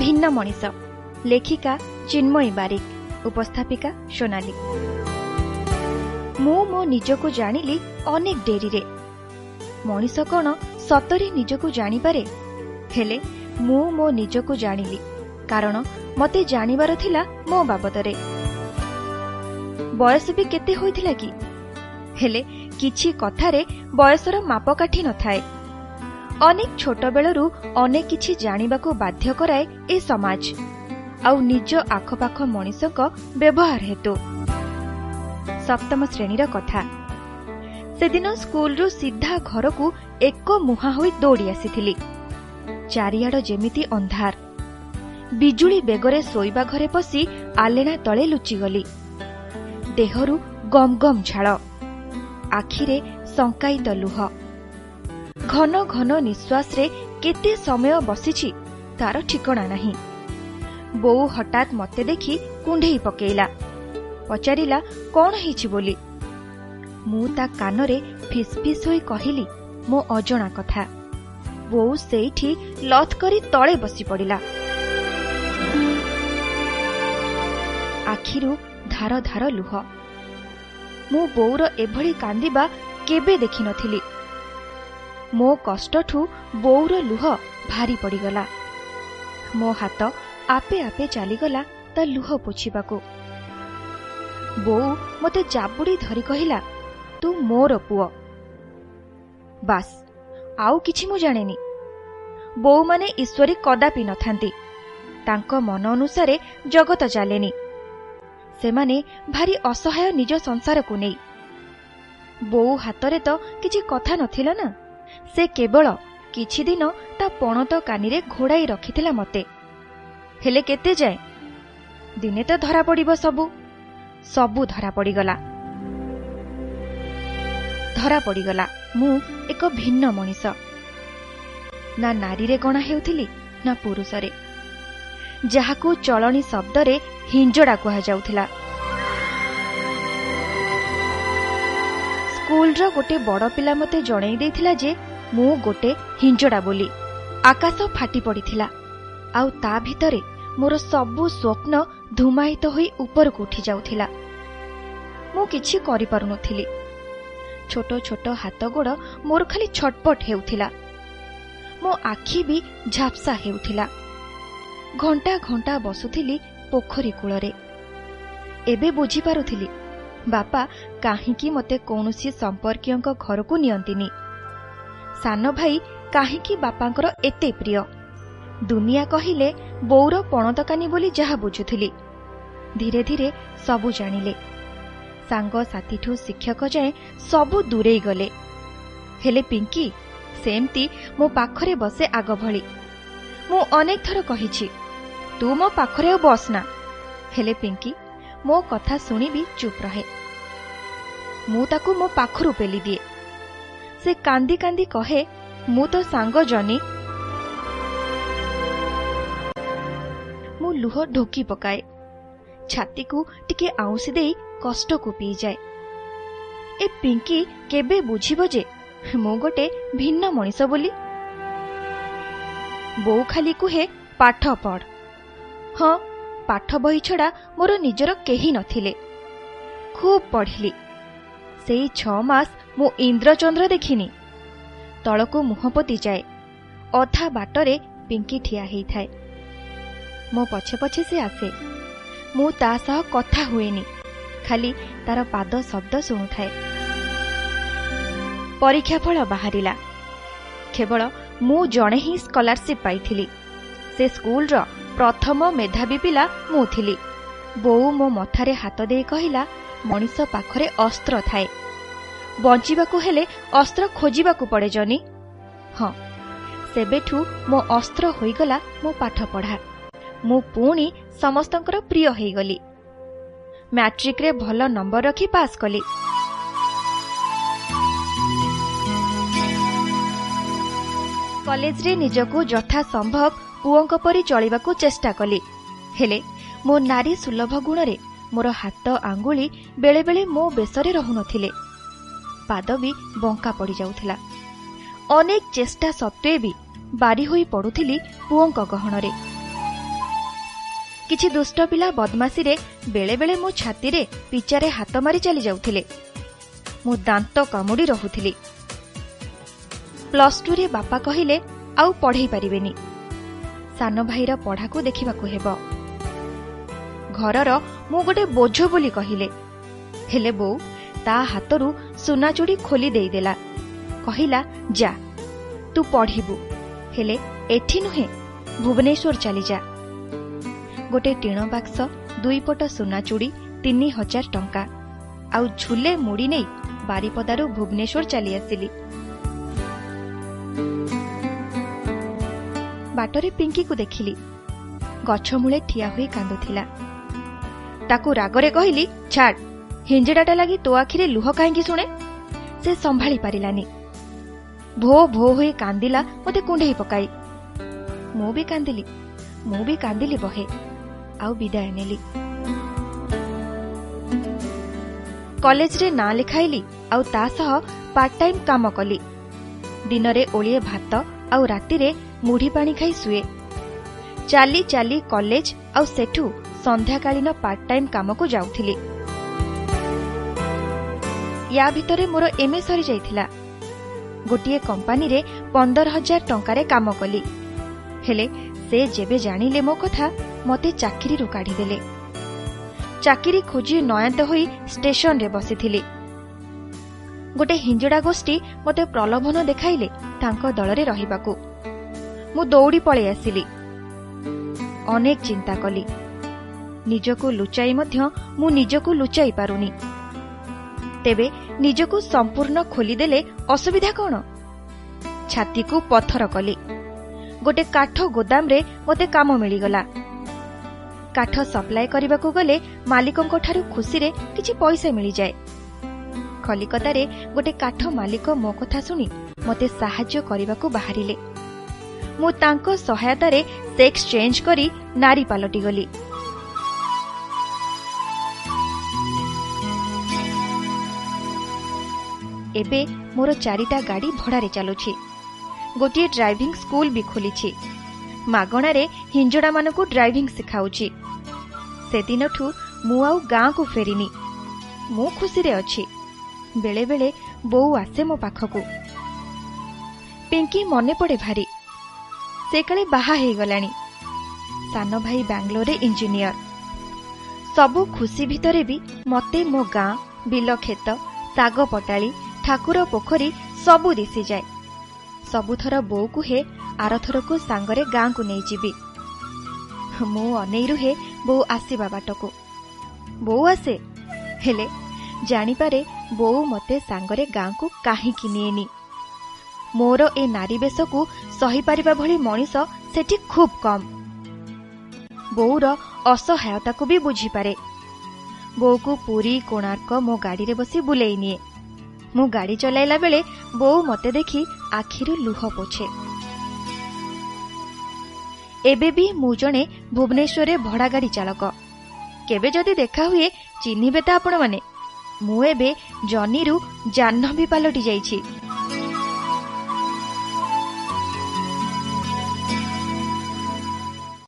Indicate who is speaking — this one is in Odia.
Speaker 1: ଭିନ୍ନ ମଣିଷ ଲେଖିକା ଚିନ୍ମୟୀ ବାରିକ ଉପସ୍ଥାପିକା ସୋନାଲି ମୁଁ ମୋ ନିଜକୁ ଜାଣିଲି ଅନେକ ଡେରିରେ। ମଣିଷ କ'ଣ ସତରେ ନିଜକୁ ଜାଣିପାରେ? ହେଲେ ମୁଁ ମୋ ନିଜକୁ ଜାଣିଲି କାରଣ ମୋତେ ଜାଣିବାର ଥିଲା ମୋ ବାବଦରେ। ବୟସ ବି କେତେ ହୋଇଥିଲା କି? ହେଲେ କିଛି କଥାରେ ବୟସର ମାପକାଠି ନଥାଏ। ଅନେକ ଛୋଟବେଳରୁ ଅନେକ କିଛି ଜାଣିବାକୁ ବାଧ୍ୟ କରାଏ ଏ ସମାଜ। ଆଉ ନିଜ ଆଖପାଖ ମଣିଷଙ୍କ ବ୍ୟବହାର ହେତୁ। ସପ୍ତମ ଶ୍ରେଣୀର କଥା। ସେଦିନ ସ୍କୁଲରୁ ସିଧା ଘରକୁ ଏକ ମୁହାଁ ହୋଇ ଦୌଡ଼ି ଆସିଥିଲି। ଚାରିଆଡ଼ ଯେମିତି ଅନ୍ଧାର। ବିଜୁଳି ବେଗରେ ଶୋଇବା ଘରେ ପଶି ଆଲେଣା ତଳେ ଲୁଚିଗଲି। ଦେହରୁ ଗମ୍ ଗମ୍ ଝାଳ। ଆଖିରେ ଶଙ୍କାୟିତ ଲୁହ। ଘନ ଘନ ନିଶ୍ୱାସରେ କେତେ ସମୟ ବସିଛି ତାର ଠିକଣା ନାହିଁ। ବୋଉ ହଠାତ୍ ମତେ ଦେଖି କୁଣ୍ଢେଇ ପକେଇଲା। ପଚାରିଲା କ'ଣ ହେଇଛି ବୋଲି? ମୁଁ ତା କାନରେ ଫିସ୍ଫିସ୍ ହୋଇ କହିଲି ମୋ ଅଜଣା କଥା। ବୋଉ ସେଇଠି ଲଥ୍ କରି ତଳେ ବସି ପଡ଼ିଲା ଆଖିରୁ ଧାର ଧାର ଲୁହ। ମୁଁ ବୋଉର ଏଭଳି କାନ୍ଦିବା କେବେ ଦେଖିନଥିଲି। ମୋ କଷ୍ଟଠୁ ବୋଉର ଲୁହ ଭାରି ପଡ଼ିଗଲା। ମୋ ହାତ ଆପେ ଆପେ ଚାଲିଗଲା ତା ଲୁହ ପୋଛିବାକୁ। ବୋଉ ମୋତେ ଜାବୁଡ଼ି ଧରି କହିଲା ତୁ ମୋର ପୁଅ। ବାସ୍ ଆଉ କିଛି ମୁଁ ଜାଣେନି। ବୋଉମାନେ ଈଶ୍ୱରୀ କଦାପି ନଥାନ୍ତି। ତାଙ୍କ ମନ ଅନୁସାରେ ଜଗତ ଚାଲେନି। ସେମାନେ ଭାରି ଅସହାୟ ନିଜ ସଂସାରକୁ ନେଇ। ବୋଉ ହାତରେ ତ କିଛି କଥା ନଥିଲା ନା? ସେ କେବଳ କିଛି ଦିନ ତା ପଣତ କାନିରେ ଘୋଡ଼ାଇ ରଖିଥିଲା ମତେ। ହେଲେ କେତେ ଯାଏ? ଦିନେ ତ ଧରା ପଡ଼ିବ ସବୁ। ସବୁ ଧରା ପଡ଼ିଗଲା। ଧରା ପଡ଼ିଗଲା। ମୁଁ ଏକ ଭିନ୍ନ ମଣିଷ। ନା ନାରୀରେ ଗଣା ହେଉଥିଲି ନା ପୁରୁଷରେ। ଯାହାକୁ ଚଳଣି ଶବ୍ଦରେ ହିଞ୍ଜଡ଼ା କୁହାଯାଉଥିଲା। ସ୍କୁଲର ଗୋଟେ ବଡ଼ ପିଲା ମୋତେ ଜଣେଇ ଦେଇଥିଲା ଯେ ମୁଁ ଗୋଟେ ହିଞ୍ଜଡ଼ା ବୋଲି। ଆକାଶ ଫାଟି ପଡ଼ିଥିଲା। ଆଉ ତା ଭିତରେ ମୋର ସବୁ ସ୍ୱପ୍ନ ଧୂମାୟିତ ହୋଇ ଉପରକୁ ଉଠି ଯାଉଥିଲା। ମୁଁ କିଛି କରିପାରୁନଥିଲି। ଛୋଟ ଛୋଟ ହାତ ଗୋଡ଼ ମୋର ଖାଲି ଛଟପଟ ହେଉଥିଲା। ମୋ ଆଖି ବି ଝାପ୍ସା ହେଉଥିଲା। ଘଣ୍ଟା ଘଣ୍ଟା ବସୁଥିଲି ପୋଖରୀ କୂଳରେ। ଏବେ ବୁଝିପାରୁଥିଲି ବାପା କାହିଁକି ମୋତେ କୌଣସି ସମ୍ପର୍କୀୟଙ୍କ ଘରକୁ ନିଅନ୍ତିନି? ସାନ ଭାଇ କାହିଁକି ବାପାଙ୍କର ଏତେ ପ୍ରିୟ? ଦୁନିଆ କହିଲେ ବୋଉର ପଣତକାନି ବୋଲି ଯାହା ବୁଝୁଥିଲି। ଧୀରେ ଧୀରେ ସବୁ ଜାଣିଲେ। ସାଙ୍ଗସାଥିଠୁ ଶିକ୍ଷକ ଯାଏଁ ସବୁ ଦୂରେଇ ଗଲେ। ହେଲେ ପିଙ୍କି ସେମିତି ମୋ ପାଖରେ ବସେ ଆଗ ଭଳି। ମୁଁ ଅନେକ ଥର କହିଛି ତୁ ମୋ ପାଖରେ ଆଉ ବସ ନା ହେଲେ ପିଙ୍କି ମୋ କଥା ଶୁଣିବି ଚୁପ୍ ରହେ। ମୁଁ ତାକୁ ମୋ ପାଖରୁ ପେଲିଦିଏ। ସେ କାନ୍ଦି କାନ୍ଦି କହେ ମୁଁ ତ ସାଙ୍ଗ ଜନି। ମୁଁ ଲୁହ ଢୋକି ପକାଏ। ଛାତିକୁ ଟିକେ ଆଉଁସି ଦେଇ କଷ୍ଟକୁ ପିଇଯାଏ। ଏ ପିଙ୍କି କେବେ ବୁଝିବ ଯେ ମୁଁ ଗୋଟେ ଭିନ୍ନ ମଣିଷ ବୋଲି? ବୋଉ ଖାଲି କୁହେ ପାଠ ପଢ଼। ହଁ ପାଠ ବହି ଛଡ଼ା ମୋର ନିଜର କେହି ନଥିଲେ। ଖୁବ୍ ପଢ଼ିଲି। ସେଇ ଛଅ ମାସ ମୁଁ ଇନ୍ଦ୍ରଚନ୍ଦ୍ର ଦେଖିନି। ତଳକୁ ମୁହଁ ପୋତି ଯାଏ ଅଧା ବାଟରେ ପିଙ୍କି ଠିଆ ହେଇଥାଏ। ମୋ ପଛେ ପଛେ ସେ ଆସେ। ମୁଁ ତା ସହ କଥା ହୁଏନି। ଖାଲି ତାର ପାଦ ଶବ୍ଦ ଶୁଣୁଥାଏ। ପରୀକ୍ଷା ଫଳ ବାହାରିଲା। କେବଳ ମୁଁ ଜଣେ ହିଁ ସ୍କଲାରସିପ୍ ପାଇଥିଲି। ସେ ସ୍କୁଲର ପ୍ରଥମ ମେଧାବୀ ପିଲା ମୁଁ ଥିଲି। ବୋଉ ମୋ ମଥାରେ ହାତ ଦେଇ କହିଲା ମଣିଷ ପାଖରେ ଅସ୍ତ୍ର ଥାଏ। ବଞ୍ଚିବାକୁ ହେଲେ ଅସ୍ତ୍ର ଖୋଜିବାକୁ ପଡ଼େ ଜନି। ହଁ ସେବେଠୁ ମୋ ଅସ୍ତ୍ର ହୋଇଗଲା ମୋ ପାଠପଢ଼ା। ମୁଁ ପୁଣି ସମସ୍ତଙ୍କର ପ୍ରିୟ ହେଇଗଲି। ମ୍ୟାଟ୍ରିକ୍ରେ ଭଲ ନମ୍ବର ରଖି ପାସ୍ କଲି। କଲେଜରେ ନିଜକୁ ଯଥାସମ୍ଭବ ପୁଅଙ୍କ ପରି ଚଳିବାକୁ ଚେଷ୍ଟା କଲି। ହେଲେ ମୋ ନାରୀ ସୁଲଭ ଗୁଣରେ ମୋର ହାତ ଆଙ୍ଗୁଳି ବେଳେବେଳେ ମୋ ବେଶରେ ରହୁନଥିଲେ। ପାଦ ବି ବଙ୍କା ପଡ଼ିଯାଉଥିଲା। ଅନେକ ଚେଷ୍ଟା ସତ୍ତ୍ୱେ ବି ବାରି ହୋଇ ପଡ଼ୁଥିଲି ପୁଅଙ୍କ ଗହଣରେ। କିଛି ଦୁଷ୍ଟ ପିଲା ବଦମାସିରେ ବେଳେବେଳେ ମୋ ଛାତିରେ ପିଚାରେ ହାତ ମାରି ଚାଲି ଯାଉଥିଲେ ମୁଁ ଦାନ୍ତ କାମୁଡ଼ି ରହୁଥିଲି। ପ୍ଲସ୍ ଟୁରେ ବାପା କହିଲେ ଆଉ ପଢ଼େଇ ପାରିବେନି। ସାନ ଭାଇର ପଢ଼ାକୁ ଦେଖିବାକୁ ହେବ। ଘରର ମୁଁ ଗୋଟେ ବୋଝ ବୋଲି କହିଲେ। ହେଲେ ବୋଉ ତା ହାତରୁ ସୁନାଚୁଡ଼ି ଖୋଲି ଦେଇଦେଲା। କହିଲା ଯା ତୁ ପଢ଼ିବୁ। ହେଲେ ଏଠି ନୁହେଁ ଭୁବନେଶ୍ୱର ଚାଲିଯା। ଗୋଟେ ଟିଣ ବାକ୍ସ ଦୁଇପଟ ସୁନାଚୁଡ଼ି ତିନି ହଜାର ଟଙ୍କା। ଆଉ ଝୁଲେ ମୁଡ଼ି ନେଇ ବାରିପଦାରୁ ଭୁବନେଶ୍ୱର ଚାଲି ବାଟରେ ପିଙ୍କିକୁ ଦେଖିଲି। ଗଛମୂଳେ ଠିଆ ହୋଇ କାନ୍ଦୁଥିଲା। ତାକୁ ରାଗରେ କହିଲି ଛାଡ ହିଞ୍ଜିଡ଼ାଟା ଲାଗି ତୋ ଆଖିରେ ଲୁହ କାହିଁକି ଶୁଣେ? ସେ ସମ୍ଭାଳି ପାରିଲାନି। ଭୋ ଭୋ ହୋଇ କାନ୍ଦିଲା ମୋତେ କୁଣ୍ଢେଇ ପକାଇ। ମୁଁ ବି କାନ୍ଦିଲି ମୁଁ ବି କାନ୍ଦିଲି ବହେ ଆଉ ବିଦାୟ ନେଲି। କଲେଜରେ ନାଁ ଲେଖାଇଲି ଆଉ ତା ସହ ପାର୍ଟ ଟାଇମ୍ କାମ କଲି। ଦିନରେ ଓଳିଏ ଭାତ ଆଉ ରାତିରେ ମୁଢି ପାଣି ଖାଇ ଶୁଏ। ଚାଲି ଚାଲି କଲେଜ ଆଉ ସେଠୁ ସନ୍ଧ୍ୟାକାଳୀନ ପାର୍ଟ ଟାଇମ୍ କାମକୁ ଯାଉଥିଲି। ୟା ଭିତରେ ମୋର ଏମ୍ଏ ସରିଯାଇଥିଲା। ଗୋଟିଏ କମ୍ପାନୀରେ ପନ୍ଦର ହଜାର ଟଙ୍କାରେ କାମ କଲି। ହେଲେ ସେ ଯେବେ ଜାଣିଲେ ମୋ କଥା ମୋତେ ଚାକିରିରୁ କାଢ଼ିଦେଲେ। ଚାକିରି ଖୋଜି ନୟାନ୍ତ ହୋଇ ଷ୍ଟେସନରେ ବସିଥିଲି। ଗୋଟେ ହିଞ୍ଜଡ଼ା ଗୋଷ୍ଠୀ ମୋତେ ପ୍ରଲୋଭନ ଦେଖାଇଲେ ତାଙ୍କ ଦଳରେ ରହିବାକୁ। ମୁଁ ଦୌଡ଼ି ପଳେଇ ଆସିଲି। ଅନେକ ଚିନ୍ତା କଲି। ନିଜକୁ ଲୁଚାଇ ମଧ୍ୟ ମୁଁ ନିଜକୁ ଲୁଚାଇ ପାରୁନି। ତେବେ ନିଜକୁ ସମ୍ପୂର୍ଣ୍ଣ ଖୋଲିଦେଲେ ଅସୁବିଧା କ'ଣ? ଛାତିକୁ ପଥର କଲି। ଗୋଟେ କାଠ ଗୋଦାମରେ ମୋତେ କାମ ମିଳିଗଲା। କାଠ ସପ୍ଲାଏ କରିବାକୁ ଗଲେ ମାଲିକଙ୍କଠାରୁ ଖୁସିରେ କିଛି ପଇସା ମିଳିଯାଏ। କଲିକତାରେ ଗୋଟେ କାଠ ମାଲିକ ମୋ କଥା ଶୁଣି ମୋତେ ସାହାଯ୍ୟ କରିବାକୁ ବାହାରିଲେ। ମୁଁ ତାଙ୍କ ସହାୟତାରେ ସେକ୍ସ ଚେଞ୍ଜ କରି ନାରୀ ପାଲଟିଗଲି ଏବେ ମୋର ଚାରିଟା ଗାଡ଼ି ଭଡ଼ାରେ ଚାଲୁଛି। ଗୋଟିଏ ଡ୍ରାଇଭିଂ ସ୍କୁଲ ବି ଖୋଲିଛି। ମାଗଣାରେ ହିଞ୍ଜଡ଼ାମାନଙ୍କୁ ଡ୍ରାଇଭିଂ ଶିଖାଉଛି। ସେଦିନଠୁ ମୁଁ ଆଉ ଗାଁକୁ ଫେରିନି। ମୁଁ ଖୁସିରେ ଅଛି। ବେଳେବେଳେ ବୋଉ ଆସେ ମୋ ପାଖକୁ। ପିଙ୍କି ମନେ ପଡ଼େ ଭାରି। ସେ କାଳେ ବାହା ହେଇଗଲାଣି। ସାନ ଭାଇ ବାଙ୍ଗାଲୋରରେ ଇଞ୍ଜିନିୟର। ସବୁ ଖୁସି ଭିତରେ ବି ମତେ ମୋ ଗାଁ ବିଲ କ୍ଷେତ ଶାଗ ପଟାଳି ଠାକୁର ପୋଖରୀ ସବୁ ଦିଶିଯାଏ। ସବୁଥର ବୋଉ କୁହେ ଆରଥରକୁ ସାଙ୍ଗରେ ଗାଁକୁ ନେଇଯିବି। ମୁଁ ଅନେଇ ରୁହେ ବୋଉ ଆସିବା ବାଟକୁ। ବୋଉ ଆସେ? ହେଲେ ଜାଣିପାରେ ବୋଉ ମତେ ସାଙ୍ଗରେ ଗାଁକୁ କାହିଁକି ନିଏନି। ମୋର ଏ ନାରୀ ବେଶକୁ ସହିପାରିବା ଭଳି ମଣିଷ ସେଠି ଖୁବ୍ କମ୍। ବୋଉର ଅସହାୟତାକୁ ବି ବୁଝିପାରେ। ବୋଉକୁ ପୁରୀ କୋଣାର୍କ ମୋ ଗାଡ଼ିରେ ବସି ବୁଲେଇ ନିଏ। ମୁଁ ଗାଡ଼ି ଚଲାଇଲା ବେଳେ ବୋଉ ମତେ ଦେଖି ଆଖିରୁ ଲୁହ ପୋଛେ। ଏବେ ବି ମୁଁ ଜଣେ ଭୁବନେଶ୍ୱରରେ ଭଡ଼ା ଗାଡ଼ି ଚାଳକ। କେବେ ଯଦି ଦେଖା ହୁଏ ଚିହ୍ନିବେ ତ ଆପଣମାନେ। ମୁଁ ଏବେ ଜନିରୁ ଜାହ୍ନବୀ ପାଲଟି ଯାଇଛି।